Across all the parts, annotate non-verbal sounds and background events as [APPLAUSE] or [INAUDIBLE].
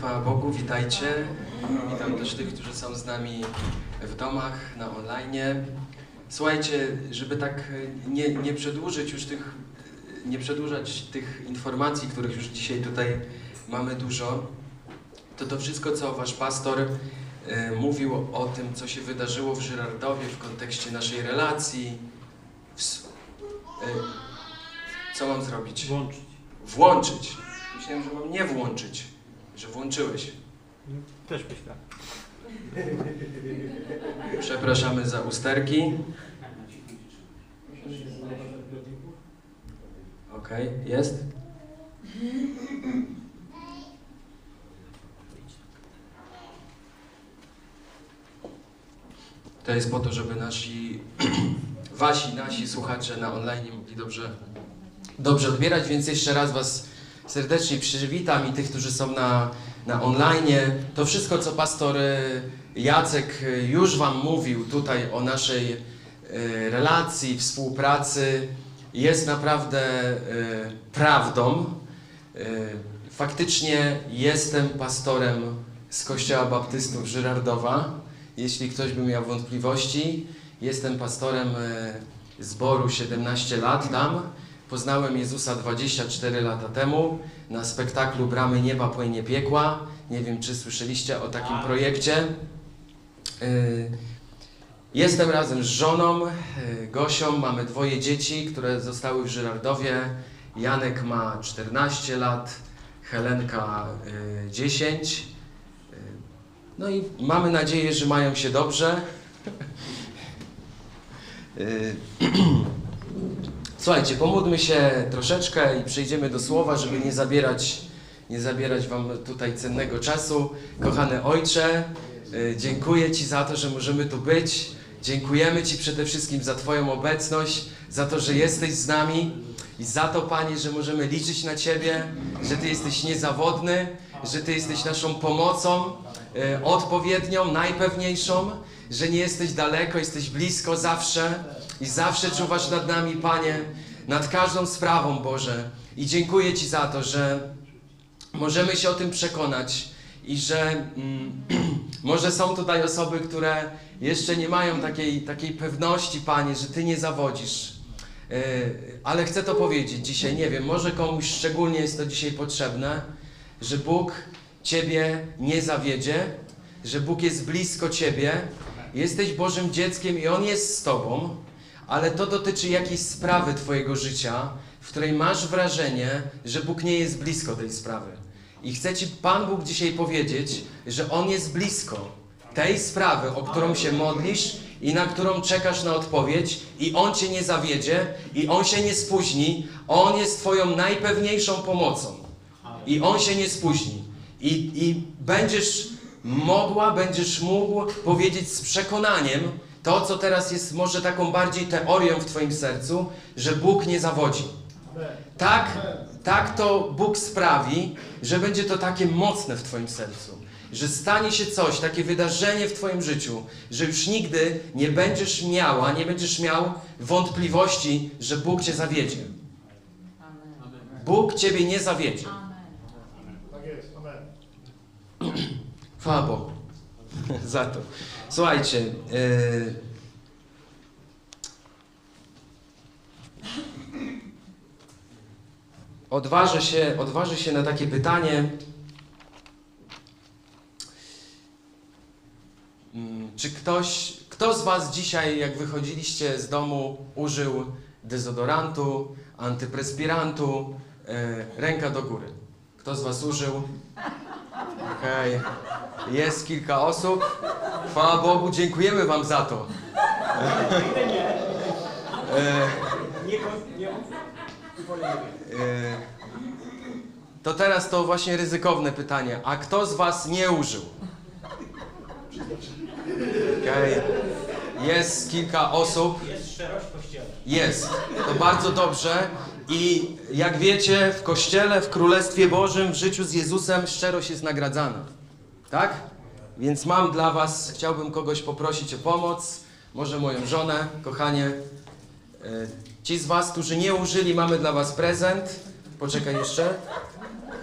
Chwała Bogu, witajcie. Witam też tych, którzy są z nami w domach, na online. Słuchajcie, żeby tak nie, nie przedłużyć już tych, nie przedłużać tych informacji, których już dzisiaj tutaj mamy dużo, to to wszystko, co wasz pastor e, mówił o tym, co się wydarzyło w Żyrardowie w kontekście naszej relacji. W, e, co mam zrobić? Włączyć. Włączyć. Myślałem, że mam nie włączyć, że włączyłeś. Też myślę. Przepraszamy za usterki. Okej, jest? To jest po to, żeby nasi, [CLEARS THROAT] wasi, nasi słuchacze na online mogli dobrze, dobrze odbierać, więc jeszcze raz Was serdecznie przywitam i tych, którzy są na, na online. To wszystko, co pastor y, Jacek y, już Wam mówił tutaj o naszej y, relacji, współpracy, jest naprawdę prawdą. Faktycznie jestem pastorem z Kościoła Baptystów Żyrardowa. Jeśli ktoś by miał wątpliwości, jestem pastorem zboru 17 lat tam. Poznałem Jezusa 24 lata temu na spektaklu Bramy Nieba Płynie Piekła. Nie wiem, czy słyszeliście o takim projekcie. Y, Jestem razem z żoną, y, Gosią. Mamy dwoje dzieci, które zostały w Żyrardowie. Janek ma 14 lat, Helenka y, 10. Y, No i mamy nadzieję, że mają się dobrze. [CLEARS THROAT] [CLEARS THROAT] Słuchajcie, pomódlmy się troszeczkę i przejdziemy do słowa, żeby nie zabierać, nie zabierać Wam tutaj cennego czasu. Kochany Ojcze, y, dziękuję Ci za to, że możemy tu być. Dziękujemy Ci przede wszystkim za Twoją obecność, za to, że jesteś z nami i za to, Panie, że możemy liczyć na Ciebie, że Ty jesteś niezawodny, że Ty jesteś naszą pomocą y, odpowiednią, najpewniejszą, że nie jesteś daleko, jesteś blisko zawsze i zawsze czuwasz nad nami, Panie, nad każdą sprawą, Boże. I dziękuję Ci za to, że możemy się o tym przekonać i że mm, [CLEARS THROAT] może są tutaj osoby, które jeszcze nie mają takiej, takiej pewności, Panie, że Ty nie zawodzisz. Yy, ale chcę to powiedzieć dzisiaj, nie wiem, może komuś szczególnie jest to dzisiaj potrzebne, że Bóg Ciebie nie zawiedzie, że Bóg jest blisko Ciebie, jesteś Bożym dzieckiem i On jest z Tobą, ale to dotyczy jakiejś sprawy Twojego życia, w której masz wrażenie, że Bóg nie jest blisko tej sprawy. I chce Ci Pan Bóg dzisiaj powiedzieć, że On jest blisko tej sprawy, o którą się modlisz i na którą czekasz na odpowiedź, i On Cię nie zawiedzie, i On się nie spóźni. On jest Twoją najpewniejszą pomocą. I On się nie spóźni. I, I będziesz mogła, będziesz mógł powiedzieć z przekonaniem to, co teraz jest może taką bardziej teorią w Twoim sercu, że Bóg nie zawodzi. Tak, tak to Bóg sprawi, że będzie to takie mocne w Twoim sercu. Że stanie się coś, takie wydarzenie w Twoim życiu, że już nigdy nie będziesz miała, nie będziesz miał wątpliwości, że Bóg Cię zawiedzie. Bóg Ciebie nie zawiedzie. Tak jest, amen. [CLEARS THROAT] Chwała Bogu [LAUGHS] za to. Słuchajcie, yy... odważę, się, odważę się na takie pytanie. Mm, Czy ktoś, kto z Was dzisiaj, jak wychodziliście z domu, użył dezodorantu, antyprespirantu? Yy, ręka do góry. Kto z Was użył? Okej. Jest kilka osób. Chwała Bogu, dziękujemy Wam za to. E, e, to teraz to właśnie ryzykowne pytanie. A kto z Was nie użył? Okej. Jest kilka osób. Jest szczerość w kościele. Jest. To bardzo dobrze. I jak wiecie, w Kościele, w Królestwie Bożym, w życiu z Jezusem szczerość jest nagradzana. Tak? Więc mam dla Was, chciałbym kogoś poprosić o pomoc. Może moją żonę, kochanie. E, Ci z Was, którzy nie użyli, mamy dla Was prezent. Poczekaj jeszcze.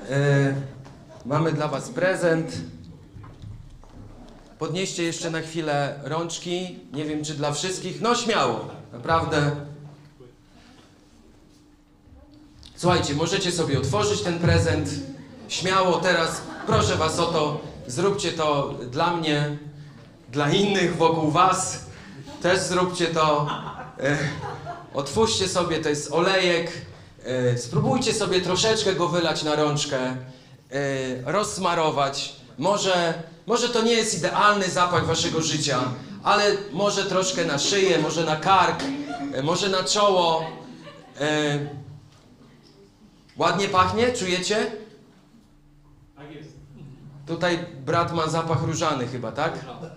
E, Mamy dla Was prezent. Podnieście jeszcze na chwilę rączki. Nie wiem, czy dla wszystkich. No śmiało, naprawdę. Słuchajcie, możecie sobie otworzyć ten prezent. Śmiało teraz, proszę Was o to, zróbcie to dla mnie, dla innych wokół Was. Też zróbcie to. E, otwórzcie sobie, to jest olejek. E, spróbujcie sobie troszeczkę go wylać na rączkę, e, rozsmarować. Może, może to nie jest idealny zapach Waszego życia, ale może troszkę na szyję, może na kark, e, może na czoło. E, ładnie pachnie, czujecie? Tak jest. Tutaj brat ma zapach różany chyba, tak?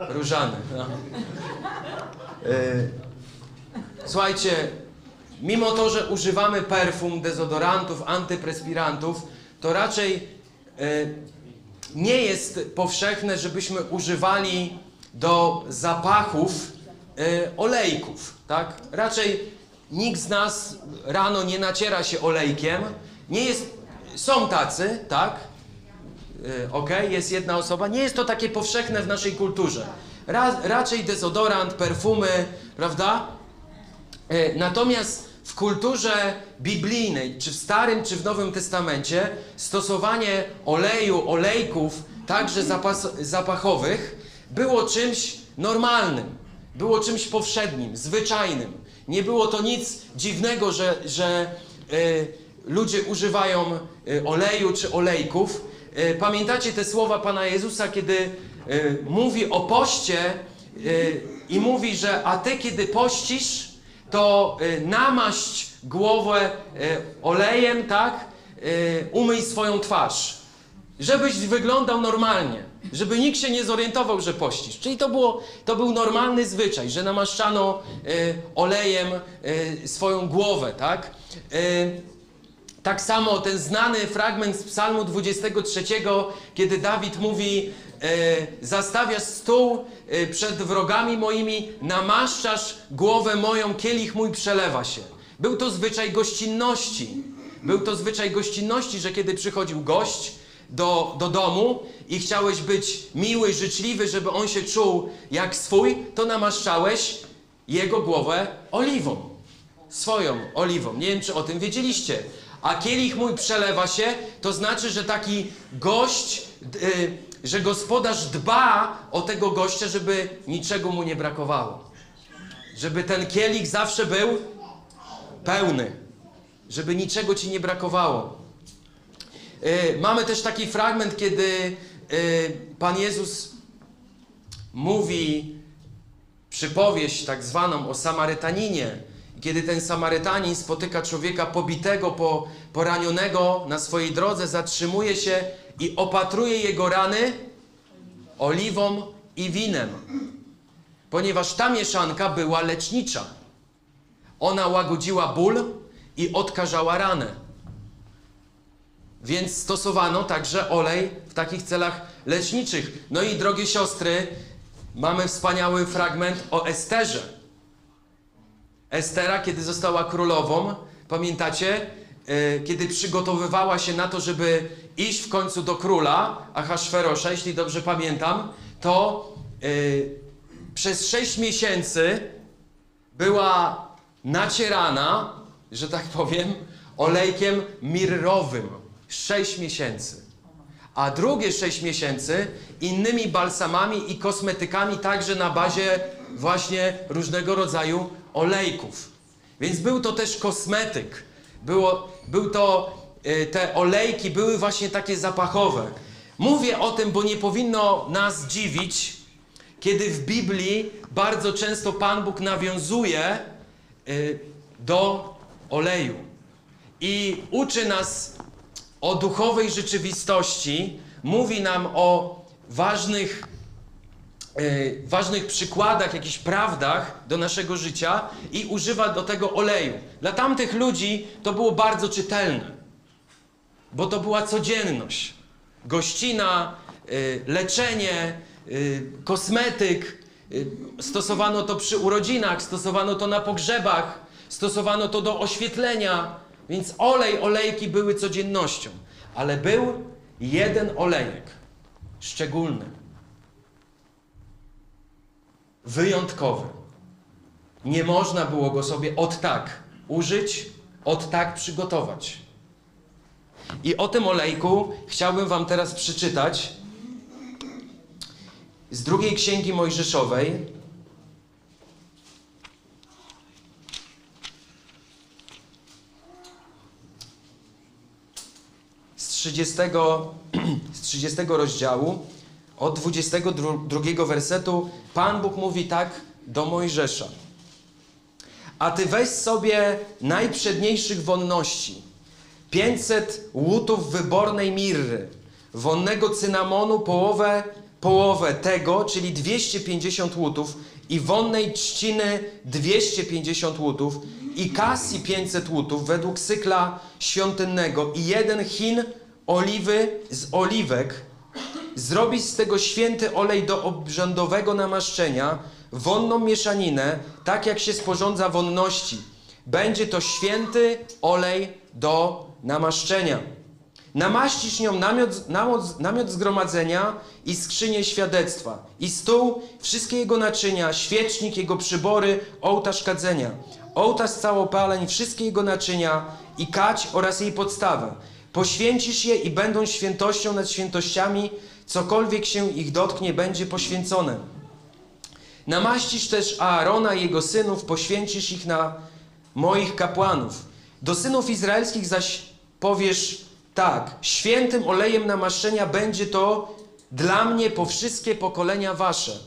Różany. No. Y, Słuchajcie, mimo to, że używamy perfum, dezodorantów, antyprespirantów, to raczej y, nie jest powszechne, żebyśmy używali do zapachów y, olejków, tak? Raczej nikt z nas rano nie naciera się olejkiem. Nie jest, są tacy, tak? Y, ok, jest jedna osoba. Nie jest to takie powszechne w naszej kulturze. Ra, raczej dezodorant, perfumy, prawda? Y, Natomiast w kulturze biblijnej, czy w Starym, czy w Nowym Testamencie, stosowanie oleju, olejków, także zapas, zapachowych, było czymś normalnym, było czymś powszednim, zwyczajnym. Nie było to nic dziwnego, że, że y, ludzie używają y, oleju czy olejków. Y, pamiętacie te słowa Pana Jezusa, kiedy y, mówi o poście i mówi, że a ty kiedy pościsz, to namaść głowę olejem, tak? Umyj swoją twarz. Żebyś wyglądał normalnie, żeby nikt się nie zorientował, że pościsz. Czyli to, było, to był normalny zwyczaj, że namaszczano olejem swoją głowę, tak? Tak samo ten znany fragment z Psalmu 23, kiedy Dawid mówi: e, Zastawiasz stół e, przed wrogami moimi, namaszczasz głowę moją, kielich mój przelewa się. Był to zwyczaj gościnności. Był to zwyczaj gościnności, że kiedy przychodził gość do, do domu i chciałeś być miły, życzliwy, żeby on się czuł jak swój, to namaszczałeś jego głowę oliwą swoją oliwą. Nie wiem, czy o tym wiedzieliście. A kielich mój przelewa się, to znaczy, że taki gość, y, że gospodarz dba o tego gościa, żeby niczego mu nie brakowało. Żeby ten kielich zawsze był pełny. Żeby niczego ci nie brakowało. Y, mamy też taki fragment, kiedy y, Pan Jezus mówi przypowieść tak zwaną o Samarytaninie. Kiedy ten Samarytanin spotyka człowieka pobitego, po, poranionego na swojej drodze, zatrzymuje się i opatruje jego rany oliwą i winem. Ponieważ ta mieszanka była lecznicza. Ona łagodziła ból i odkażała ranę. Więc stosowano także olej w takich celach leczniczych. No i drogie siostry, mamy wspaniały fragment o Esterze. Estera, kiedy została królową, pamiętacie, e, kiedy przygotowywała się na to, żeby iść w końcu do króla Ahasferosza, jeśli dobrze pamiętam, to e, przez sześć miesięcy była nacierana, że tak powiem, olejkiem mirrowym. Sześć miesięcy. A drugie sześć miesięcy innymi balsamami i kosmetykami, także na bazie właśnie różnego rodzaju olejków. Więc był to też kosmetyk. Było, był to, y, te olejki były właśnie takie zapachowe. Mówię o tym, bo nie powinno nas dziwić, kiedy w Biblii bardzo często Pan Bóg nawiązuje y, do oleju i uczy nas o duchowej rzeczywistości, mówi nam o ważnych, e, ważnych przykładach, jakichś prawdach do naszego życia i używa do tego oleju. Dla tamtych ludzi to było bardzo czytelne, bo to była codzienność. Gościna, e, leczenie, e, kosmetyk. Stosowano to przy urodzinach, stosowano to na pogrzebach, stosowano to do oświetlenia. Więc olej, olejki były codziennością. Ale był jeden olejek, szczególny, wyjątkowy. Nie można było go sobie od tak użyć, od tak przygotować. I o tym olejku chciałbym Wam teraz przeczytać z drugiej księgi Mojżeszowej. Z 30, [CLEARS THROAT] z 30 rozdziału, od 22 wersetu, Pan Bóg mówi tak do Mojżesza. A ty weź sobie najprzedniejszych wonności, 500 łutów wybornej mirry, wonnego cynamonu połowę, połowę tego, czyli 250 łutów i wonnej trzciny 250 łutów i kasji 500 łutów według cykla świątynnego i jeden chin oliwy z oliwek Zrobić z tego święty olej do obrzędowego namaszczenia, wonną mieszaninę, tak jak się sporządza wonności. Będzie to święty olej do namaszczenia. Namaścisz nią namiot, namiot, zgromadzenia i skrzynię świadectwa, i stół, wszystkie jego naczynia, świecznik, jego przybory, ołtarz kadzenia, ołtarz całopaleń, wszystkie jego naczynia i kać oraz jej podstawę. Poświęcisz je i będą świętością nad świętościami, cokolwiek się ich dotknie, będzie poświęcone. Namaścisz też Aarona i jego synów, poświęcisz ich na moich kapłanów. Do synów izraelskich zaś powiesz tak: Świętym olejem namaszczenia będzie to dla mnie po wszystkie pokolenia wasze.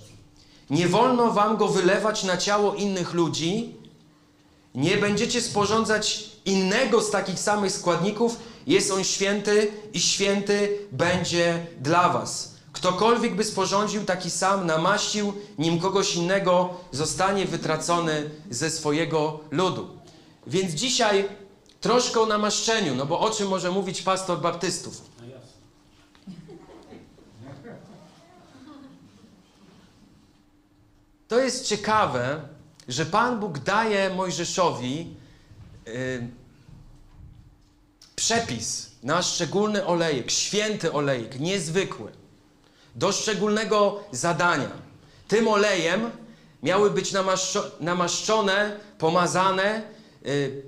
Nie wolno wam go wylewać na ciało innych ludzi. Nie będziecie sporządzać innego z takich samych składników. Jest on święty i święty będzie dla was. Ktokolwiek by sporządził taki sam, namaścił nim kogoś innego, zostanie wytracony ze swojego ludu. Więc dzisiaj troszkę o namaszczeniu, no bo o czym może mówić pastor baptystów? No. To jest ciekawe, że Pan Bóg daje Mojżeszowi y, przepis na szczególny olejek, święty olejek, niezwykły, do szczególnego zadania. Tym olejem miały być namaszczo- namaszczone, pomazane y,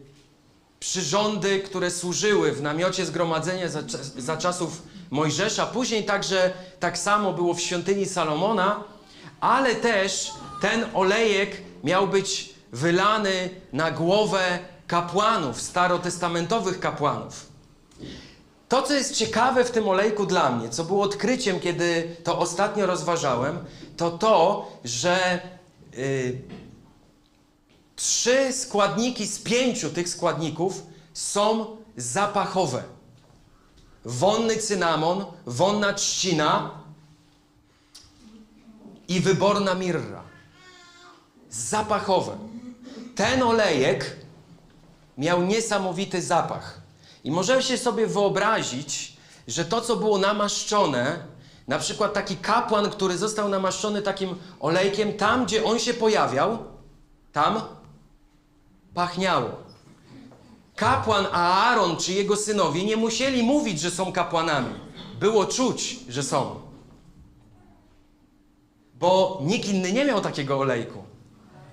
przyrządy, które służyły w namiocie zgromadzenia za, za czasów Mojżesza. Później także tak samo było w świątyni Salomona, ale też ten olejek miał być wylany na głowę kapłanów, starotestamentowych kapłanów. To, co jest ciekawe w tym olejku dla mnie, co było odkryciem, kiedy to ostatnio rozważałem, to to, że y, trzy składniki z pięciu tych składników są zapachowe. Wonny cynamon, wonna trzcina i wyborna mirra. Zapachowe. Ten olejek miał niesamowity zapach. I możemy się sobie wyobrazić, że to, co było namaszczone, na przykład taki kapłan, który został namaszczony takim olejkiem, tam, gdzie on się pojawiał, tam pachniało. Kapłan Aaron czy jego synowie nie musieli mówić, że są kapłanami. Było czuć, że są. Bo nikt inny nie miał takiego olejku.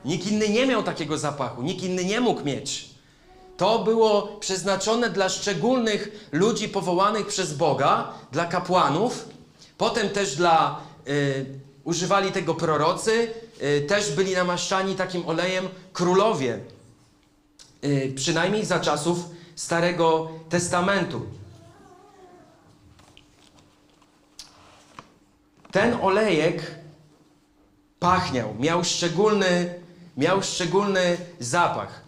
Nikt inny nie miał takiego zapachu. Nikt inny nie mógł mieć. To było przeznaczone dla szczególnych ludzi powołanych przez Boga, dla kapłanów. Potem też dla. Y, używali tego prorocy, y, też byli namaszczani takim olejem królowie. Y, przynajmniej za czasów Starego Testamentu. Ten olejek pachniał, miał szczególny, miał szczególny zapach.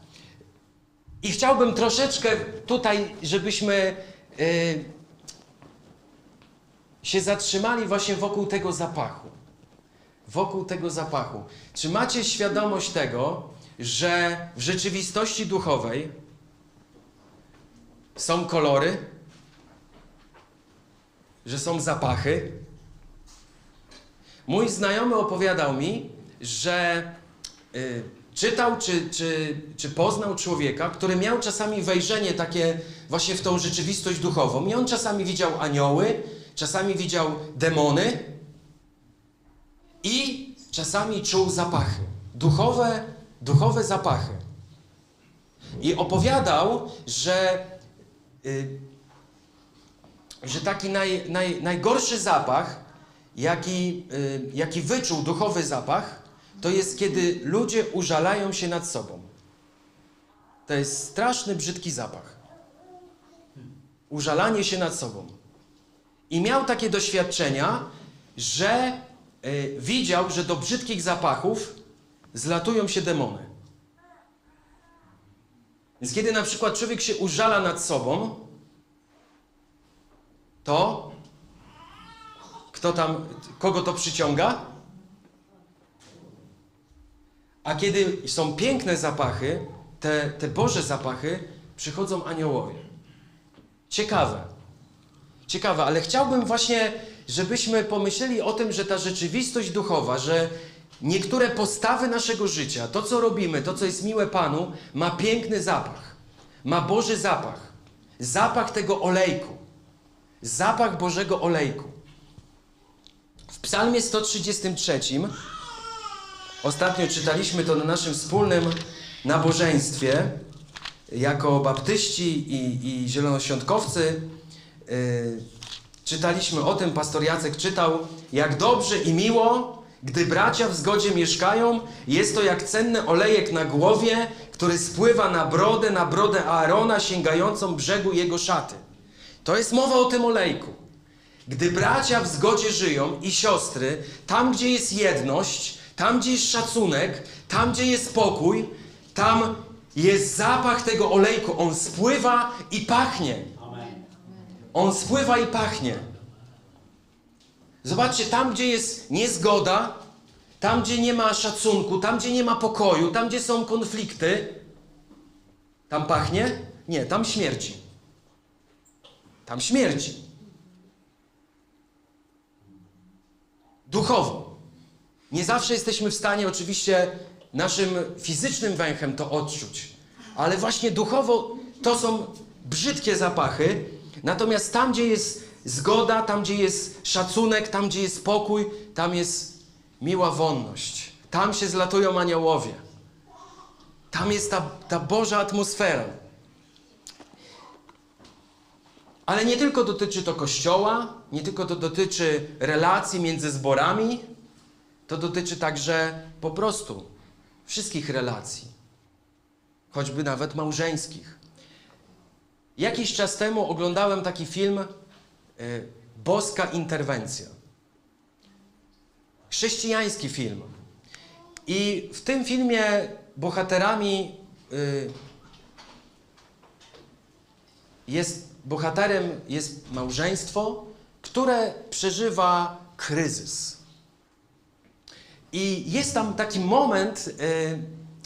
I chciałbym troszeczkę tutaj, żebyśmy y, się zatrzymali właśnie wokół tego zapachu. Wokół tego zapachu. Czy macie świadomość tego, że w rzeczywistości duchowej są kolory, że są zapachy? Mój znajomy opowiadał mi, że y, czytał czy, czy, czy poznał człowieka, który miał czasami wejrzenie takie właśnie w tą rzeczywistość duchową. I on czasami widział anioły, czasami widział demony i czasami czuł zapachy. Duchowe, duchowe zapachy. I opowiadał, że, y, że taki naj, naj, najgorszy zapach, jaki, y, jaki wyczuł duchowy zapach, to jest kiedy ludzie użalają się nad sobą. To jest straszny, brzydki zapach. Użalanie się nad sobą. I miał takie doświadczenia, że y, widział, że do brzydkich zapachów zlatują się demony. Więc kiedy na przykład człowiek się użala nad sobą, to kto tam, kogo to przyciąga? A kiedy są piękne zapachy, te, te Boże zapachy, przychodzą aniołowie. Ciekawe. Ciekawe, ale chciałbym właśnie, żebyśmy pomyśleli o tym, że ta rzeczywistość duchowa, że niektóre postawy naszego życia, to co robimy, to co jest miłe Panu, ma piękny zapach. Ma Boży zapach. Zapach tego olejku. Zapach Bożego olejku. W Psalmie 133 Ostatnio czytaliśmy to na naszym wspólnym nabożeństwie jako baptyści i, i zielonoświątkowcy. Yy, czytaliśmy o tym, pastor Jacek czytał, jak dobrze i miło, gdy bracia w zgodzie mieszkają, jest to jak cenny olejek na głowie, który spływa na brodę, na brodę Aarona, sięgającą brzegu jego szaty. To jest mowa o tym olejku. Gdy bracia w zgodzie żyją i siostry, tam gdzie jest jedność, tam gdzie jest szacunek, tam gdzie jest pokój, tam jest zapach tego olejku. On spływa i pachnie. On spływa i pachnie. Zobaczcie, tam gdzie jest niezgoda, tam gdzie nie ma szacunku, tam gdzie nie ma pokoju, tam gdzie są konflikty, tam pachnie? Nie, tam śmierci. Tam śmierci. Duchowo. Nie zawsze jesteśmy w stanie oczywiście naszym fizycznym węchem to odczuć, ale właśnie duchowo to są brzydkie zapachy. Natomiast tam, gdzie jest zgoda, tam, gdzie jest szacunek, tam, gdzie jest pokój, tam jest miła wonność. Tam się zlatują aniołowie. Tam jest ta, ta Boża atmosfera. Ale nie tylko dotyczy to kościoła, nie tylko to dotyczy relacji między zborami, to dotyczy także po prostu wszystkich relacji, choćby nawet małżeńskich. Jakiś czas temu oglądałem taki film y, Boska Interwencja. Chrześcijański film. I w tym filmie bohaterami y, jest bohaterem jest małżeństwo, które przeżywa kryzys. I jest tam taki moment y,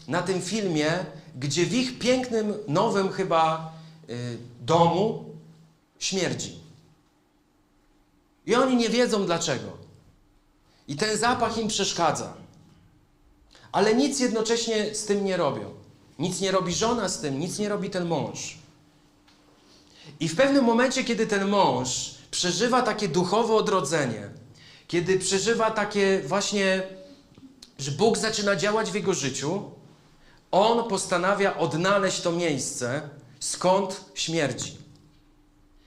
na tym filmie, gdzie w ich pięknym, nowym chyba y, domu śmierdzi. I oni nie wiedzą dlaczego. I ten zapach im przeszkadza. Ale nic jednocześnie z tym nie robią. Nic nie robi żona z tym, nic nie robi ten mąż. I w pewnym momencie, kiedy ten mąż przeżywa takie duchowe odrodzenie, kiedy przeżywa takie właśnie, że Bóg zaczyna działać w jego życiu, on postanawia odnaleźć to miejsce, skąd śmierdzi.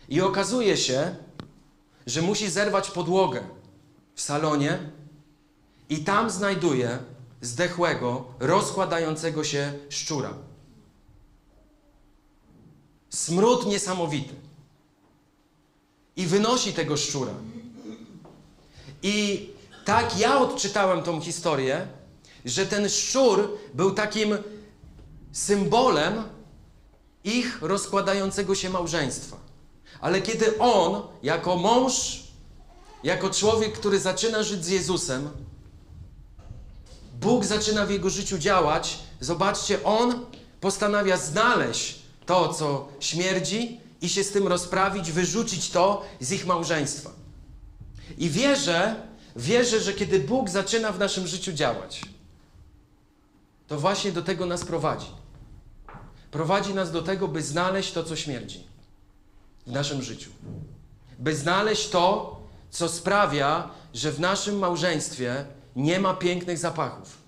I okazuje się, że musi zerwać podłogę w salonie i tam znajduje zdechłego, rozkładającego się szczura. Smród niesamowity. I wynosi tego szczura. I tak ja odczytałem tą historię, że ten szczur był takim symbolem ich rozkładającego się małżeństwa. Ale kiedy on, jako mąż, jako człowiek, który zaczyna żyć z Jezusem, Bóg zaczyna w jego życiu działać, zobaczcie, on postanawia znaleźć to, co śmierdzi i się z tym rozprawić, wyrzucić to z ich małżeństwa. I wierzę, wierzę, że kiedy Bóg zaczyna w naszym życiu działać, to właśnie do tego nas prowadzi. Prowadzi nas do tego, by znaleźć to, co śmierdzi. w naszym życiu. By znaleźć to, co sprawia, że w naszym małżeństwie nie ma pięknych zapachów.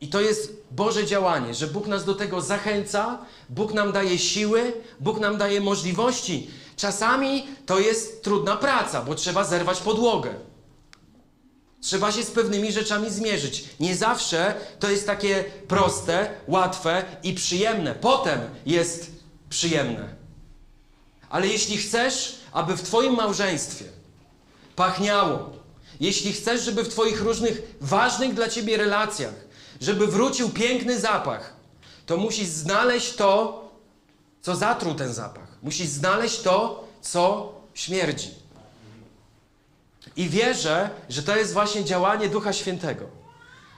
I to jest Boże działanie, że Bóg nas do tego zachęca, Bóg nam daje siły, Bóg nam daje możliwości. Czasami to jest trudna praca, bo trzeba zerwać podłogę. Trzeba się z pewnymi rzeczami zmierzyć. Nie zawsze to jest takie proste, łatwe i przyjemne. Potem jest przyjemne. Ale jeśli chcesz, aby w Twoim małżeństwie pachniało, jeśli chcesz, żeby w Twoich różnych ważnych dla Ciebie relacjach, żeby wrócił piękny zapach, to musisz znaleźć to, co zatruł ten zapach. Musisz znaleźć to, co śmierdzi. I wierzę, że to jest właśnie działanie Ducha Świętego.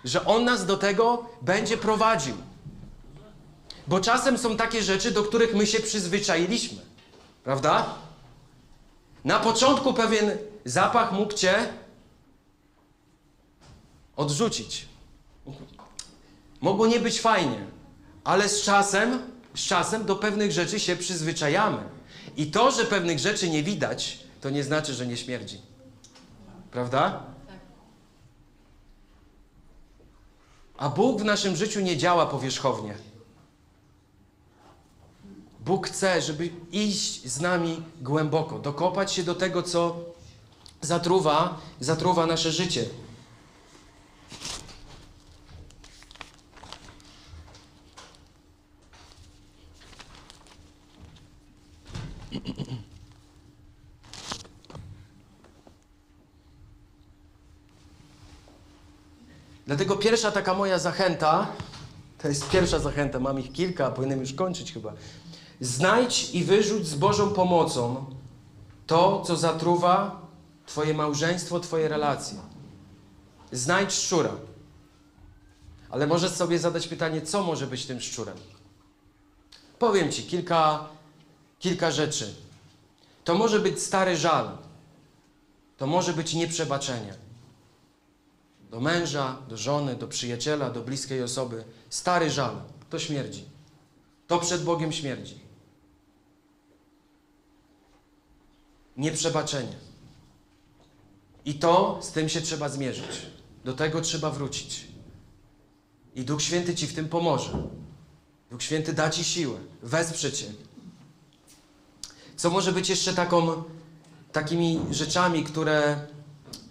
Że On nas do tego będzie prowadził. Bo czasem są takie rzeczy, do których my się przyzwyczailiśmy. Prawda? Na początku pewien zapach mógł cię odrzucić. Mogło nie być fajnie, ale z czasem, z czasem do pewnych rzeczy się przyzwyczajamy. I to, że pewnych rzeczy nie widać, to nie znaczy, że nie śmierdzi. Prawda? A Bóg w naszym życiu nie działa powierzchownie. Bóg chce, żeby iść z nami głęboko, dokopać się do tego, co zatruwa, zatruwa nasze życie. Dlatego pierwsza taka moja zachęta, to jest pierwsza zachęta, mam ich kilka, powinienem już kończyć chyba. Znajdź i wyrzuć z Bożą pomocą to, co zatruwa Twoje małżeństwo, Twoje relacje. Znajdź szczura. Ale możesz sobie zadać pytanie, co może być tym szczurem? Powiem Ci kilka, kilka rzeczy. To może być stary żal. To może być nieprzebaczenie do męża, do żony, do przyjaciela, do bliskiej osoby. Stary żal, to śmierdzi. To przed Bogiem śmierdzi. Nieprzebaczenie. I to z tym się trzeba zmierzyć. Do tego trzeba wrócić. I Duch Święty ci w tym pomoże. Duch Święty da ci siłę, wesprze cię. Co może być jeszcze taką, takimi rzeczami, które.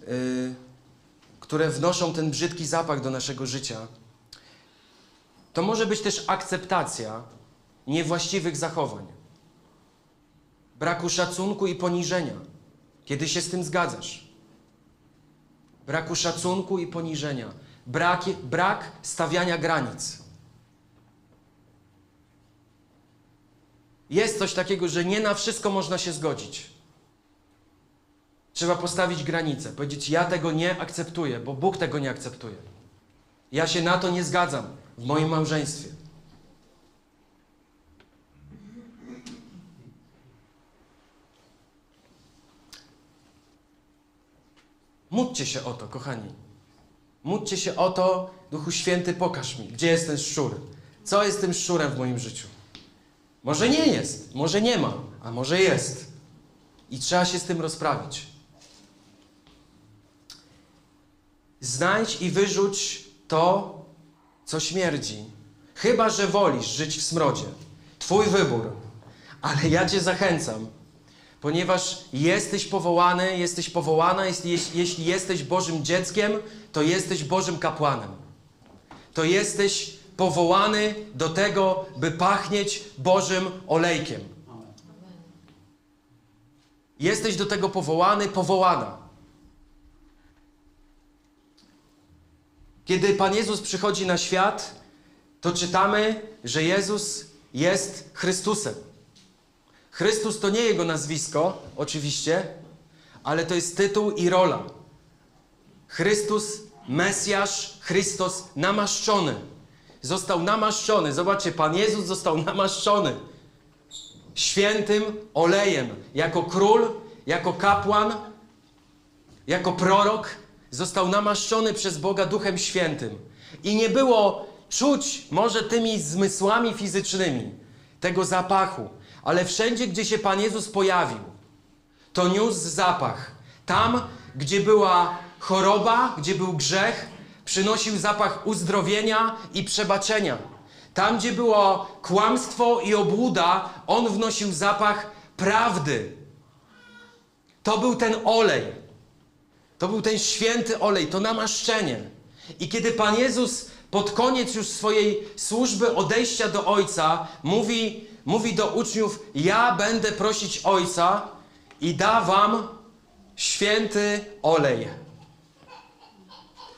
Yy, które wnoszą ten brzydki zapach do naszego życia, to może być też akceptacja niewłaściwych zachowań, braku szacunku i poniżenia, kiedy się z tym zgadzasz. Braku szacunku i poniżenia, brak, brak stawiania granic. Jest coś takiego, że nie na wszystko można się zgodzić. Trzeba postawić granicę, powiedzieć: Ja tego nie akceptuję, bo Bóg tego nie akceptuje. Ja się na to nie zgadzam w moim małżeństwie. Módlcie się o to, kochani. Módlcie się o to, Duchu Święty, pokaż mi, gdzie jest ten szczur. Co jest tym szczurem w moim życiu? Może nie jest, może nie ma, a może jest. I trzeba się z tym rozprawić. Znajdź i wyrzuć to, co śmierdzi. Chyba, że wolisz żyć w smrodzie. Twój wybór. Ale ja Cię zachęcam, ponieważ jesteś powołany, jesteś powołana, jeśli, jeśli jesteś Bożym dzieckiem, to jesteś Bożym kapłanem. To jesteś powołany do tego, by pachnieć Bożym olejkiem. Jesteś do tego powołany, powołana. Kiedy Pan Jezus przychodzi na świat, to czytamy, że Jezus jest Chrystusem. Chrystus to nie jego nazwisko, oczywiście, ale to jest tytuł i rola. Chrystus, Mesjasz, Chrystus namaszczony. Został namaszczony. Zobaczcie, Pan Jezus został namaszczony świętym olejem. Jako król, jako kapłan, jako prorok został namaszczony przez Boga Duchem Świętym. I nie było czuć może tymi zmysłami fizycznymi tego zapachu, ale wszędzie, gdzie się Pan Jezus pojawił, to niósł zapach. Tam, gdzie była choroba, gdzie był grzech, przynosił zapach uzdrowienia i przebaczenia. Tam, gdzie było kłamstwo i obłuda, on wnosił zapach prawdy. To był ten olej. To był ten święty olej, to namaszczenie. I kiedy Pan Jezus pod koniec już swojej służby odejścia do Ojca mówi, mówi do uczniów: Ja będę prosić Ojca i da wam święty olej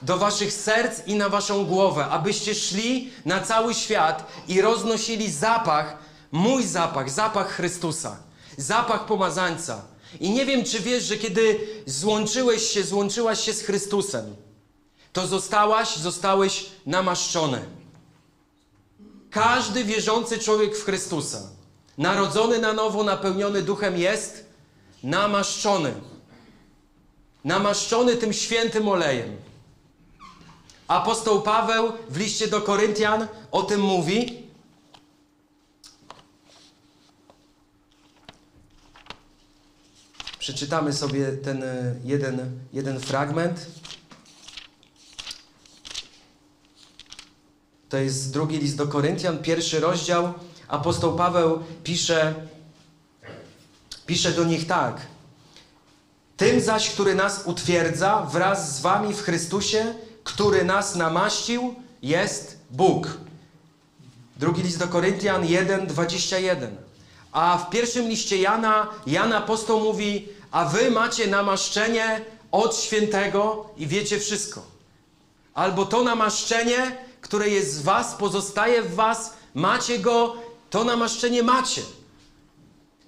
do waszych serc i na waszą głowę, abyście szli na cały świat i roznosili zapach, mój zapach, zapach Chrystusa, zapach pomazańca. I nie wiem, czy wiesz, że kiedy złączyłeś się, złączyłaś się z Chrystusem, to zostałaś, zostałeś namaszczony. Każdy wierzący człowiek w Chrystusa, narodzony na nowo, napełniony duchem jest namaszczony. Namaszczony tym świętym olejem. Apostoł Paweł w liście do Koryntian o tym mówi. Przeczytamy sobie ten e, jeden, jeden fragment. To jest drugi list do Koryntian, pierwszy rozdział. Apostoł Paweł pisze, pisze do nich tak. Tym zaś, który nas utwierdza wraz z wami w Chrystusie, który nas namaścił, jest Bóg. Drugi list do Koryntian 1, 21. A w pierwszym liście Jana, Jan apostoł mówi, a wy macie namaszczenie od świętego i wiecie wszystko. Albo to namaszczenie, które jest z was, pozostaje w was, macie go, to namaszczenie macie.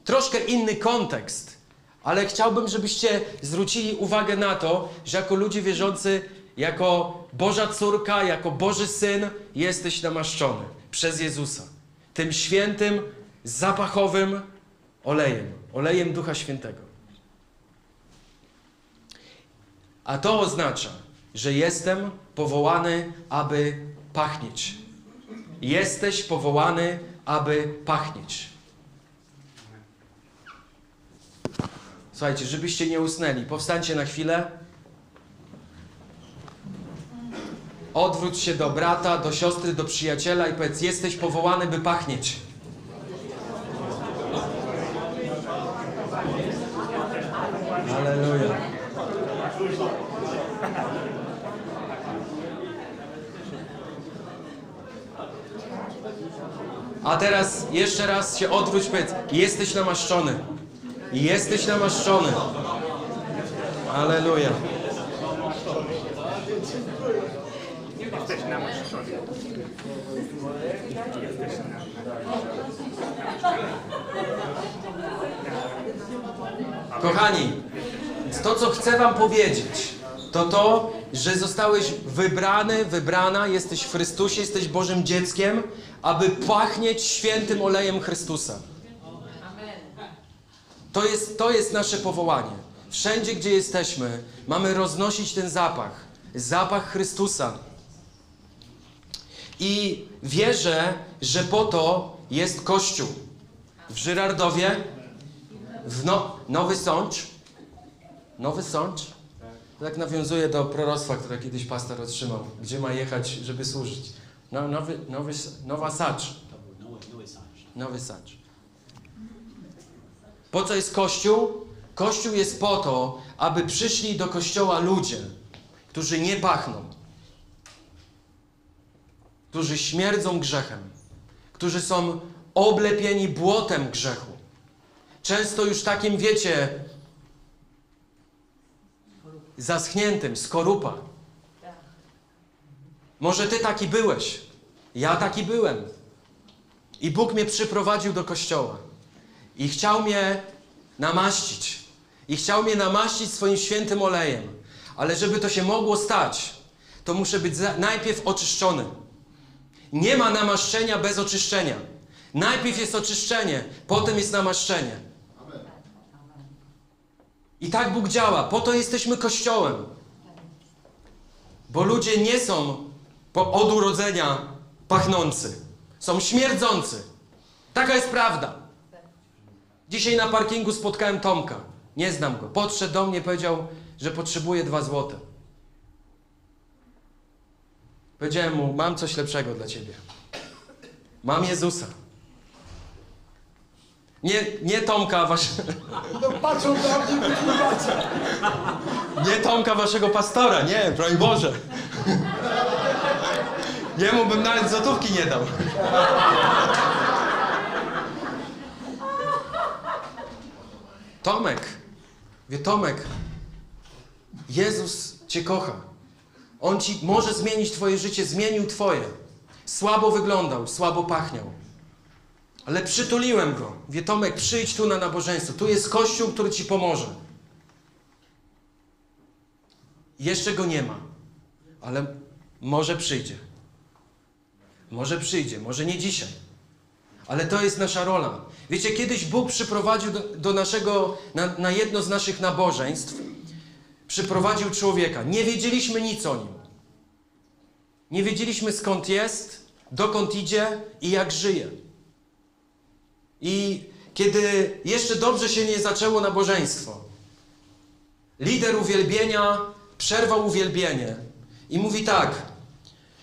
Troszkę inny kontekst, ale chciałbym, żebyście zwrócili uwagę na to, że jako ludzie wierzący, jako Boża córka, jako Boży syn, jesteś namaszczony przez Jezusa. Tym świętym, zapachowym olejem, olejem Ducha Świętego. A to oznacza, że jestem powołany, aby pachnieć. Jesteś powołany, aby pachnieć. Słuchajcie, żebyście nie usnęli, powstańcie na chwilę. Odwróć się do brata, do siostry, do przyjaciela i powiedz: Jesteś powołany, by pachnieć. Aleluja. A teraz jeszcze raz się odwróć, powiedz: Jesteś namaszczony. Jesteś namaszczony. Aleluja. Kochani, to co chcę wam powiedzieć, to to, że zostałeś wybrany, wybrana, jesteś w Chrystusie, jesteś Bożym dzieckiem, aby pachnieć świętym olejem Chrystusa. To jest, to jest nasze powołanie. Wszędzie, gdzie jesteśmy, mamy roznosić ten zapach. Zapach Chrystusa. I wierzę, że po to jest Kościół. W Żyrardowie, w no, Nowy Sącz. Nowy Sącz. Tak nawiązuje do proroctwa, które kiedyś pastor otrzymał. Gdzie ma jechać, żeby służyć. No, nowy, nowy, Nowa Sacz. Nowy Sacz. Po co jest Kościół? Kościół jest po to, aby przyszli do Kościoła ludzie, którzy nie pachną, którzy śmierdzą grzechem, którzy są oblepieni błotem grzechu. Często już takim, wiecie, zaschniętym, skorupa. Może ty taki byłeś. Ja taki byłem. I Bóg mnie przyprowadził do kościoła. I chciał mnie namaścić. I chciał mnie namaścić swoim świętym olejem. Ale żeby to się mogło stać, to muszę być najpierw oczyszczony. Nie ma namaszczenia bez oczyszczenia. Najpierw jest oczyszczenie, potem jest namaszczenie. I tak Bóg działa. Po to jesteśmy kościołem. Bo ludzie nie są po, od urodzenia pachnący. Są śmierdzący. Taka jest prawda. Dzisiaj na parkingu spotkałem Tomka. Nie znam go. Podszedł do mnie, powiedział, że potrzebuje dwa złote. Powiedziałem mu, mam coś lepszego dla ciebie. Mam Jezusa. Nie, nie Tomka, wasz, No patrzą na mnie, wykluwacie. nie Tomka waszego pastora, nie, broń Boże. Jemu bym nawet złotówki nie dał. Tomek, wie Tomek, Jezus cię kocha. On ci może zmienić twoje życie, zmienił twoje. Słabo wyglądał, słabo pachniał. Ale przytuliłem go. Wie Tomek, przyjdź tu na nabożeństwo. Tu jest kościół, który ci pomoże. Jeszcze go nie ma, ale może przyjdzie. Może przyjdzie, może nie dzisiaj. Ale to jest nasza rola. Wiecie, kiedyś Bóg przyprowadził do, do naszego, na, na jedno z naszych nabożeństw, przyprowadził człowieka. Nie wiedzieliśmy nic o nim. Nie wiedzieliśmy skąd jest, dokąd idzie i jak żyje. I kiedy jeszcze dobrze się nie zaczęło nabożeństwo, lider uwielbienia przerwał uwielbienie i mówi tak: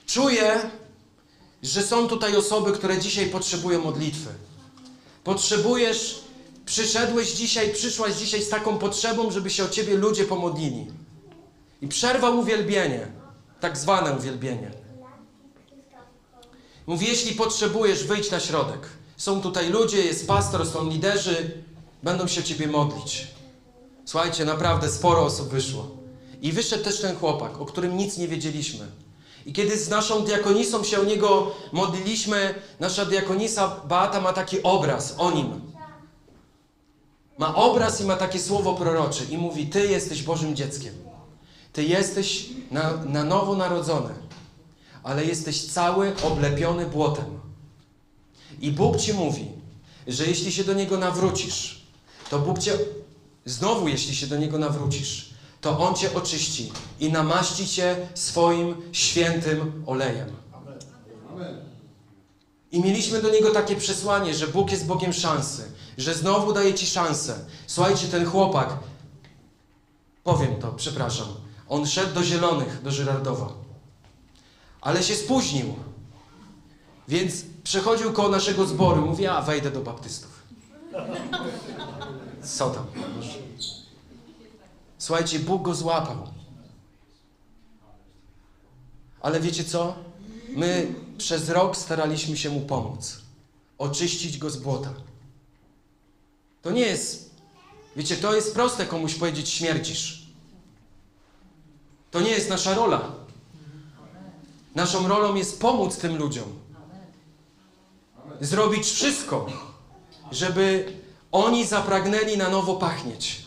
Czuję, że są tutaj osoby, które dzisiaj potrzebują modlitwy. Potrzebujesz, przyszedłeś dzisiaj, przyszłaś dzisiaj z taką potrzebą, żeby się o ciebie ludzie pomodlili. I przerwał uwielbienie, tak zwane uwielbienie. Mówi, jeśli potrzebujesz, wyjdź na środek. Są tutaj ludzie, jest pastor, są liderzy, będą się ciebie modlić. Słuchajcie, naprawdę sporo osób wyszło. I wyszedł też ten chłopak, o którym nic nie wiedzieliśmy. I kiedy z naszą diakonisą się o niego modliliśmy, nasza diakonisa Beata ma taki obraz o nim. Ma obraz i ma takie słowo prorocze i mówi: Ty jesteś Bożym dzieckiem. Ty jesteś na, na nowo narodzony, ale jesteś cały oblepiony błotem. I Bóg ci mówi, że jeśli się do niego nawrócisz, to Bóg cię, znowu jeśli się do niego nawrócisz, to on cię oczyści i namaści cię swoim świętym olejem. I mieliśmy do niego takie przesłanie, że Bóg jest Bogiem szansy, że znowu daje ci szansę. Słuchajcie, ten chłopak, powiem to, przepraszam, on szedł do Zielonych, do Żyrardowa, ale się spóźnił. Więc przechodził koło naszego zboru, mówi, a wejdę do baptystów. Co tam? Słuchajcie, Bóg go złapał. Ale wiecie co? My przez rok staraliśmy się mu pomóc. Oczyścić go z błota. To nie jest, wiecie, to jest proste komuś powiedzieć śmiercisz. To nie jest nasza rola. Naszą rolą jest pomóc tym ludziom. Zrobić wszystko, żeby oni zapragnęli na nowo pachnieć.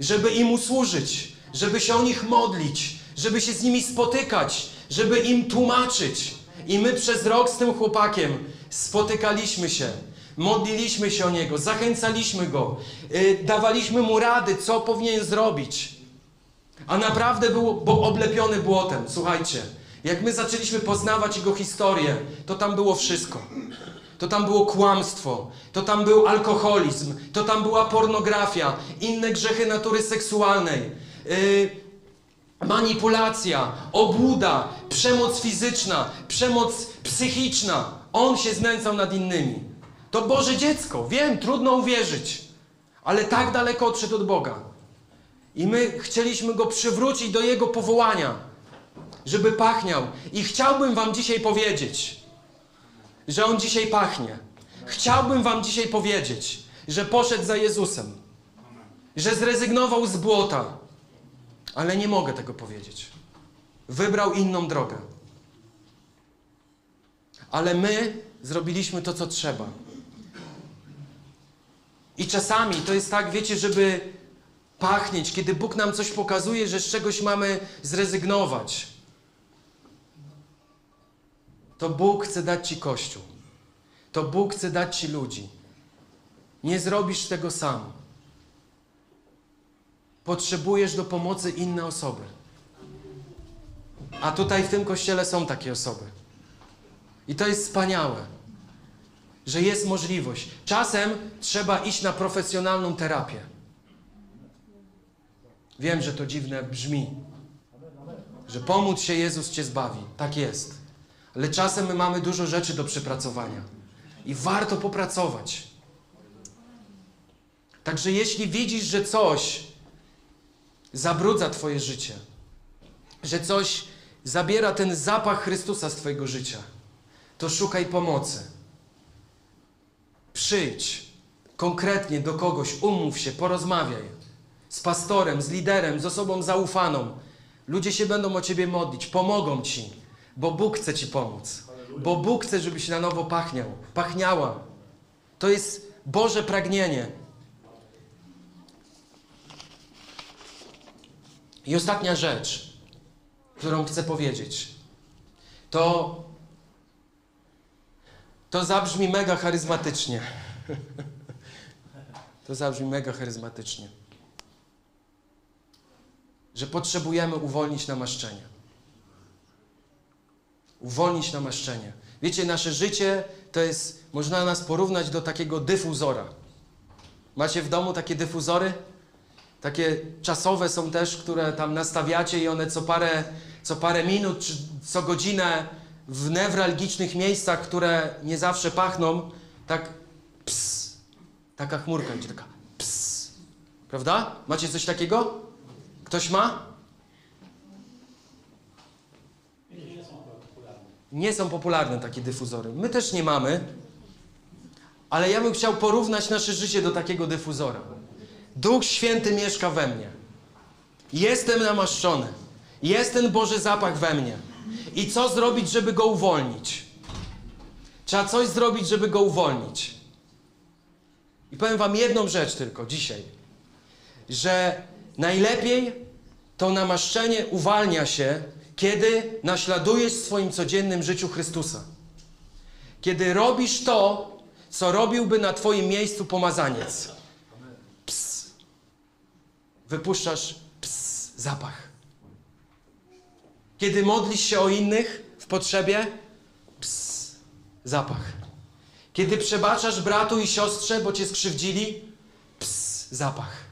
Żeby im usłużyć, żeby się o nich modlić, żeby się z nimi spotykać, żeby im tłumaczyć. I my przez rok z tym chłopakiem spotykaliśmy się, modliliśmy się o niego, zachęcaliśmy go, yy, dawaliśmy mu rady, co powinien zrobić. A naprawdę był bo oblepiony błotem. Słuchajcie, jak my zaczęliśmy poznawać jego historię, to tam było wszystko. To tam było kłamstwo, to tam był alkoholizm, to tam była pornografia, inne grzechy natury seksualnej, yy, manipulacja, obłuda, przemoc fizyczna, przemoc psychiczna. On się znęcał nad innymi. To Boże dziecko, wiem, trudno uwierzyć, ale tak daleko odszedł od Boga. I my chcieliśmy go przywrócić do jego powołania, żeby pachniał. I chciałbym Wam dzisiaj powiedzieć, że on dzisiaj pachnie. Chciałbym Wam dzisiaj powiedzieć, że poszedł za Jezusem, że zrezygnował z błota, ale nie mogę tego powiedzieć. Wybrał inną drogę. Ale my zrobiliśmy to, co trzeba. I czasami to jest tak, wiecie, żeby pachnieć, kiedy Bóg nam coś pokazuje, że z czegoś mamy zrezygnować. To Bóg chce dać Ci Kościół. To Bóg chce dać Ci ludzi. Nie zrobisz tego sam. Potrzebujesz do pomocy inne osoby. A tutaj w tym kościele są takie osoby. I to jest wspaniałe. że jest możliwość. Czasem trzeba iść na profesjonalną terapię. Wiem, że to dziwne brzmi, że pomóc się Jezus cię zbawi. Tak jest. Ale czasem my mamy dużo rzeczy do przepracowania i warto popracować. Także jeśli widzisz, że coś zabrudza Twoje życie, że coś zabiera ten zapach Chrystusa z Twojego życia, to szukaj pomocy. Przyjdź konkretnie do kogoś, umów się, porozmawiaj z pastorem, z liderem, z osobą zaufaną. Ludzie się będą o Ciebie modlić, pomogą Ci, bo Bóg chce Ci pomóc. Bo Bóg chce, żebyś na nowo pachniał, pachniała. To jest Boże pragnienie. I ostatnia rzecz, którą chcę powiedzieć, to to zabrzmi mega charyzmatycznie. To zabrzmi mega charyzmatycznie. Że potrzebujemy uwolnić namaszczenie. Uwolnić namaszczenie. Wiecie, nasze życie to jest, można nas porównać do takiego dyfuzora. Macie w domu takie dyfuzory? Takie czasowe są też, które tam nastawiacie i one co parę, co parę minut czy co godzinę w newralgicznych miejscach, które nie zawsze pachną, tak ps, taka chmurka idzie, taka ps. Prawda? Macie coś takiego? Ktoś ma? Nie są popularne takie dyfuzory. My też nie mamy, ale ja bym chciał porównać nasze życie do takiego dyfuzora. Duch Święty mieszka we mnie. Jestem namaszczony. Jest ten Boży zapach we mnie. I co zrobić, żeby go uwolnić? Trzeba coś zrobić, żeby go uwolnić. I powiem Wam jedną rzecz tylko dzisiaj, że najlepiej to namaszczenie uwalnia się, kiedy naśladujesz w swoim codziennym życiu Chrystusa. Kiedy robisz to, co robiłby na Twoim miejscu pomazaniec. Ps. Wypuszczasz ps, zapach. Kiedy modlisz się o innych w potrzebie, ps, zapach. Kiedy przebaczasz bratu i siostrze, bo cię skrzywdzili, ps, zapach.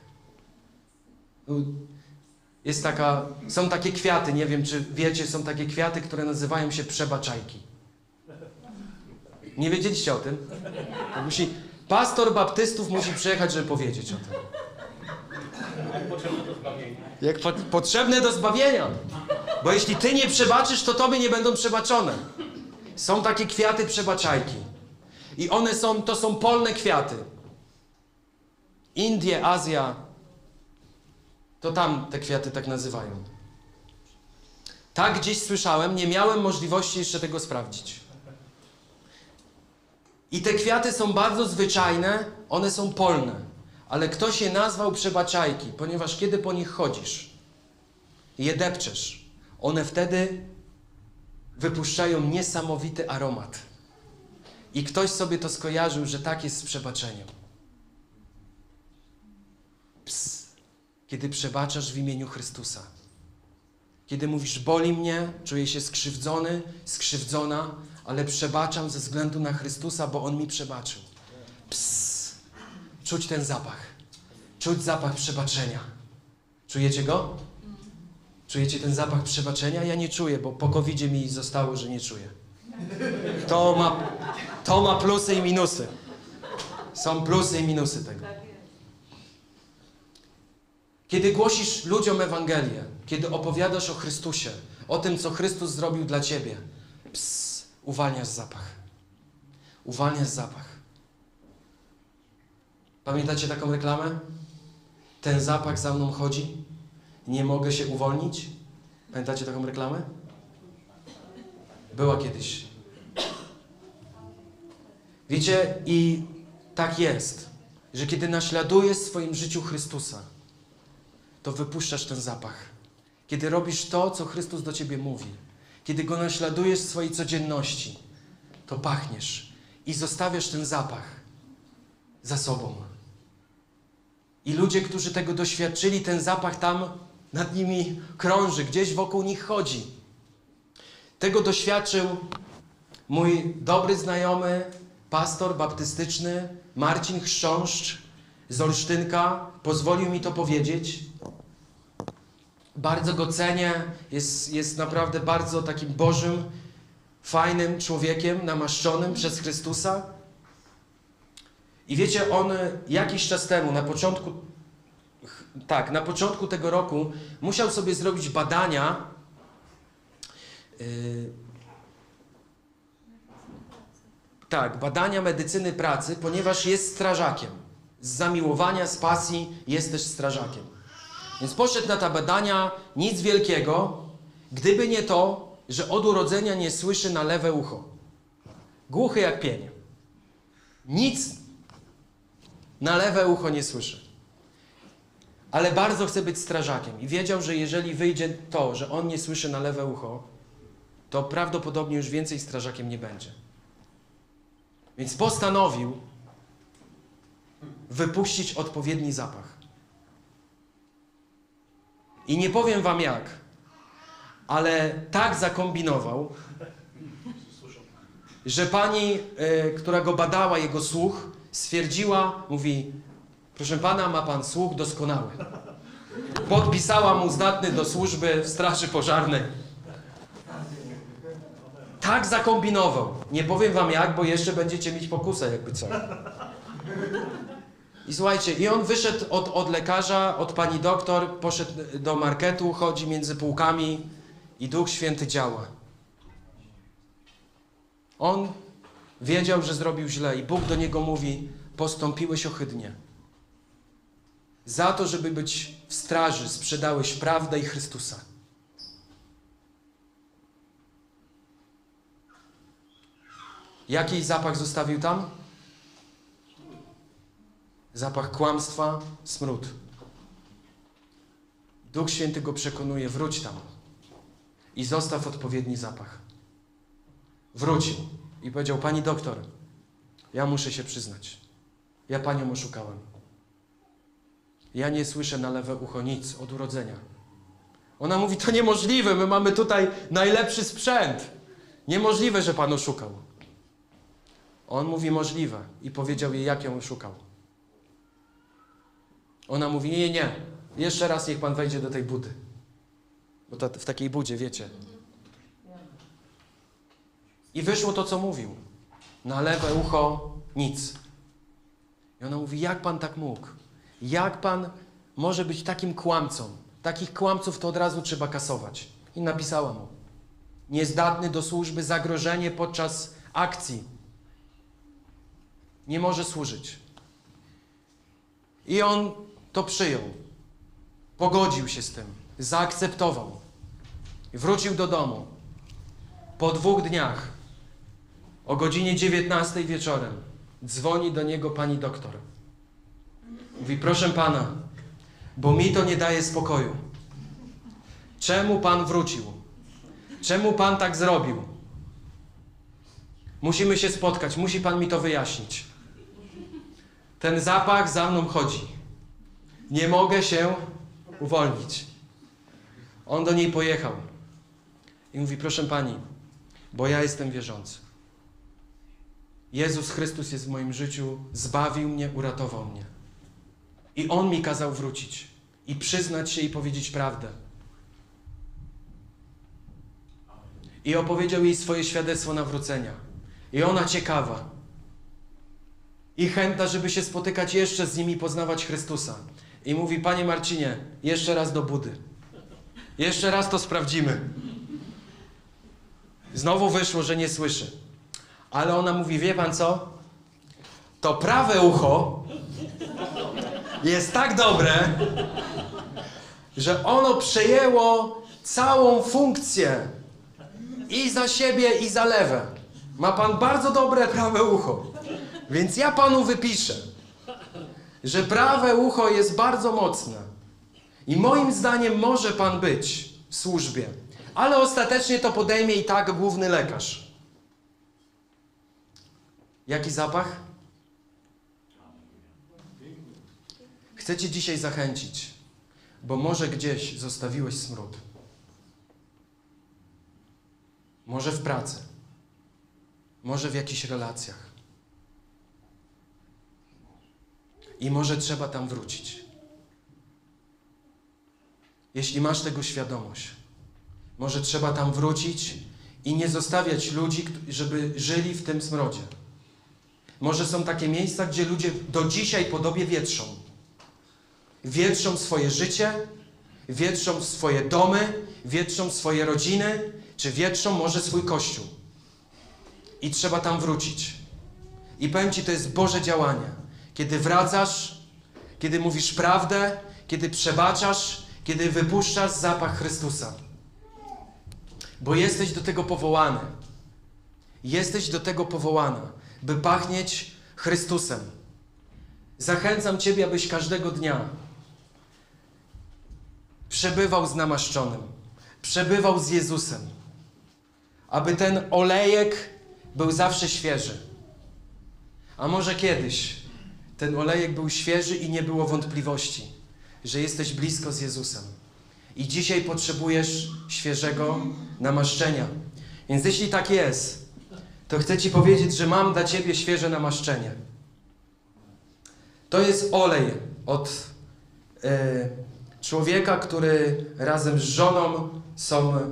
Jest taka, są takie kwiaty, nie wiem czy wiecie, są takie kwiaty, które nazywają się przebaczajki. Nie wiedzieliście o tym? To musi, pastor baptystów musi przyjechać, żeby powiedzieć o tym. Potrzebne do zbawienia. Jak po, potrzebne do zbawienia. Bo jeśli ty nie przebaczysz, to tobie nie będą przebaczone. Są takie kwiaty przebaczajki. I one są, to są polne kwiaty. Indie, Azja, to tam te kwiaty tak nazywają. Tak gdzieś słyszałem, nie miałem możliwości jeszcze tego sprawdzić. I te kwiaty są bardzo zwyczajne, one są polne. Ale ktoś je nazwał przebaczajki, ponieważ kiedy po nich chodzisz, je depczesz, one wtedy wypuszczają niesamowity aromat. I ktoś sobie to skojarzył, że tak jest z przebaczeniem. Ps. Kiedy przebaczasz w imieniu Chrystusa. Kiedy mówisz, boli mnie, czuję się skrzywdzony, skrzywdzona, ale przebaczam ze względu na Chrystusa, bo On mi przebaczył. Ps. Czuć ten zapach. Czuć zapach przebaczenia. Czujecie go? Czujecie ten zapach przebaczenia? Ja nie czuję, bo po covid mi zostało, że nie czuję. To ma, to ma plusy i minusy. Są plusy i minusy tego. Kiedy głosisz ludziom Ewangelię, kiedy opowiadasz o Chrystusie, o tym, co Chrystus zrobił dla ciebie, ps, uwalniasz zapach. Uwalniasz zapach. Pamiętacie taką reklamę? Ten zapach za mną chodzi, nie mogę się uwolnić. Pamiętacie taką reklamę? Była kiedyś. Wiecie, i tak jest, że kiedy naśladujesz w swoim życiu Chrystusa, to wypuszczasz ten zapach. Kiedy robisz to, co Chrystus do ciebie mówi, kiedy go naśladujesz w swojej codzienności, to pachniesz i zostawiasz ten zapach za sobą. I ludzie, którzy tego doświadczyli, ten zapach tam nad nimi krąży, gdzieś wokół nich chodzi. Tego doświadczył mój dobry znajomy, pastor baptystyczny Marcin Chrząszcz z Olsztynka pozwolił mi to powiedzieć. Bardzo go cenię, jest, jest naprawdę bardzo takim bożym, fajnym człowiekiem, namaszczonym przez Chrystusa. I wiecie, on jakiś czas temu, na początku, tak, na początku tego roku musiał sobie zrobić badania. Yy, tak, badania medycyny pracy, ponieważ jest strażakiem. Z zamiłowania, z pasji jest też strażakiem. Więc poszedł na te badania, nic wielkiego, gdyby nie to, że od urodzenia nie słyszy na lewe ucho. Głuchy jak pień. Nic na lewe ucho nie słyszy. Ale bardzo chce być strażakiem i wiedział, że jeżeli wyjdzie to, że on nie słyszy na lewe ucho, to prawdopodobnie już więcej strażakiem nie będzie. Więc postanowił wypuścić odpowiedni zapach. I nie powiem wam jak, ale tak zakombinował, że pani, e, która go badała, jego słuch, stwierdziła, mówi, proszę pana, ma pan słuch doskonały. Podpisała mu zdatny do służby w Straży Pożarnej. Tak zakombinował. Nie powiem wam jak, bo jeszcze będziecie mieć pokusę, jakby co. I słuchajcie, i on wyszedł od, od lekarza, od pani doktor, poszedł do marketu, chodzi między półkami i Duch Święty działa. On wiedział, że zrobił źle i Bóg do niego mówi: Postąpiłeś ohydnie. Za to, żeby być w straży, sprzedałeś prawdę i Chrystusa. Jaki zapach zostawił tam? Zapach kłamstwa, smród. Duch Święty go przekonuje, wróć tam i zostaw odpowiedni zapach. Wrócił i powiedział, pani doktor, ja muszę się przyznać, ja panią oszukałem. Ja nie słyszę na lewe ucho nic od urodzenia. Ona mówi, to niemożliwe, my mamy tutaj najlepszy sprzęt. Niemożliwe, że pan oszukał. On mówi możliwe i powiedział jej, jak ją oszukał. Ona mówi, nie, nie. Jeszcze raz niech pan wejdzie do tej budy. Bo ta, w takiej budzie, wiecie. I wyszło to, co mówił. Na lewe ucho nic. I ona mówi, jak pan tak mógł? Jak pan może być takim kłamcą? Takich kłamców to od razu trzeba kasować. I napisała mu. Niezdatny do służby, zagrożenie podczas akcji. Nie może służyć. I on to przyjął. Pogodził się z tym. Zaakceptował. Wrócił do domu. Po dwóch dniach, o godzinie 19 wieczorem, dzwoni do niego pani doktor. Mówi, proszę pana, bo mi to nie daje spokoju. Czemu pan wrócił? Czemu pan tak zrobił? Musimy się spotkać, musi pan mi to wyjaśnić. Ten zapach za mną chodzi. Nie mogę się uwolnić. On do niej pojechał i mówi: Proszę pani, bo ja jestem wierzący. Jezus Chrystus jest w moim życiu, zbawił mnie, uratował mnie. I On mi kazał wrócić i przyznać się i powiedzieć prawdę. I opowiedział jej swoje świadectwo nawrócenia. I ona ciekawa. I chętna, żeby się spotykać jeszcze z nimi, poznawać Chrystusa. I mówi, Panie Marcinie, jeszcze raz do budy. Jeszcze raz to sprawdzimy. Znowu wyszło, że nie słyszy. Ale ona mówi, wie pan co? To prawe ucho jest tak dobre, że ono przejęło całą funkcję i za siebie, i za lewe. Ma pan bardzo dobre prawe ucho. Więc ja panu wypiszę, że prawe ucho jest bardzo mocne. I moim zdaniem może pan być w służbie. Ale ostatecznie to podejmie i tak główny lekarz. Jaki zapach? Chcę Cię dzisiaj zachęcić, bo może gdzieś zostawiłeś smród. Może w pracy, może w jakichś relacjach, i może trzeba tam wrócić. Jeśli masz tego świadomość, może trzeba tam wrócić i nie zostawiać ludzi, żeby żyli w tym smrodzie. Może są takie miejsca, gdzie ludzie do dzisiaj podobie wietrzą. Wietrzą swoje życie, wietrzą swoje domy, wietrzą swoje rodziny, czy wietrzą może swój kościół. I trzeba tam wrócić. I powiem Ci, to jest Boże działanie. Kiedy wracasz, kiedy mówisz prawdę, kiedy przebaczasz, kiedy wypuszczasz zapach Chrystusa. Bo jesteś do tego powołany. Jesteś do tego powołana, by pachnieć Chrystusem. Zachęcam Ciebie, abyś każdego dnia przebywał z namaszczonym, przebywał z Jezusem, aby ten olejek był zawsze świeży. A może kiedyś ten olejek był świeży i nie było wątpliwości, że jesteś blisko z Jezusem. I dzisiaj potrzebujesz świeżego namaszczenia. Więc jeśli tak jest, to chcę Ci powiedzieć, że mam dla Ciebie świeże namaszczenie. To jest olej od e, człowieka, który razem z żoną są e,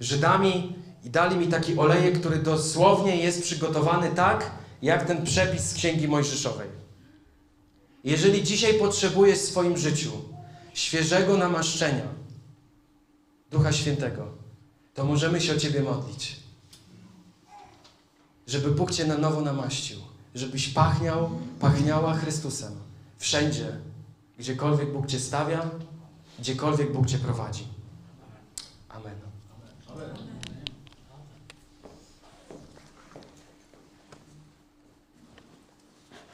Żydami i dali mi taki olejek, który dosłownie jest przygotowany tak, jak ten przepis z Księgi Mojżeszowej. Jeżeli dzisiaj potrzebujesz w swoim życiu świeżego namaszczenia Ducha Świętego, to możemy się o Ciebie modlić. Żeby Bóg Cię na nowo namaścił, żebyś pachniał, pachniała Chrystusem wszędzie, gdziekolwiek Bóg Cię stawia, gdziekolwiek Bóg Cię prowadzi. Amen.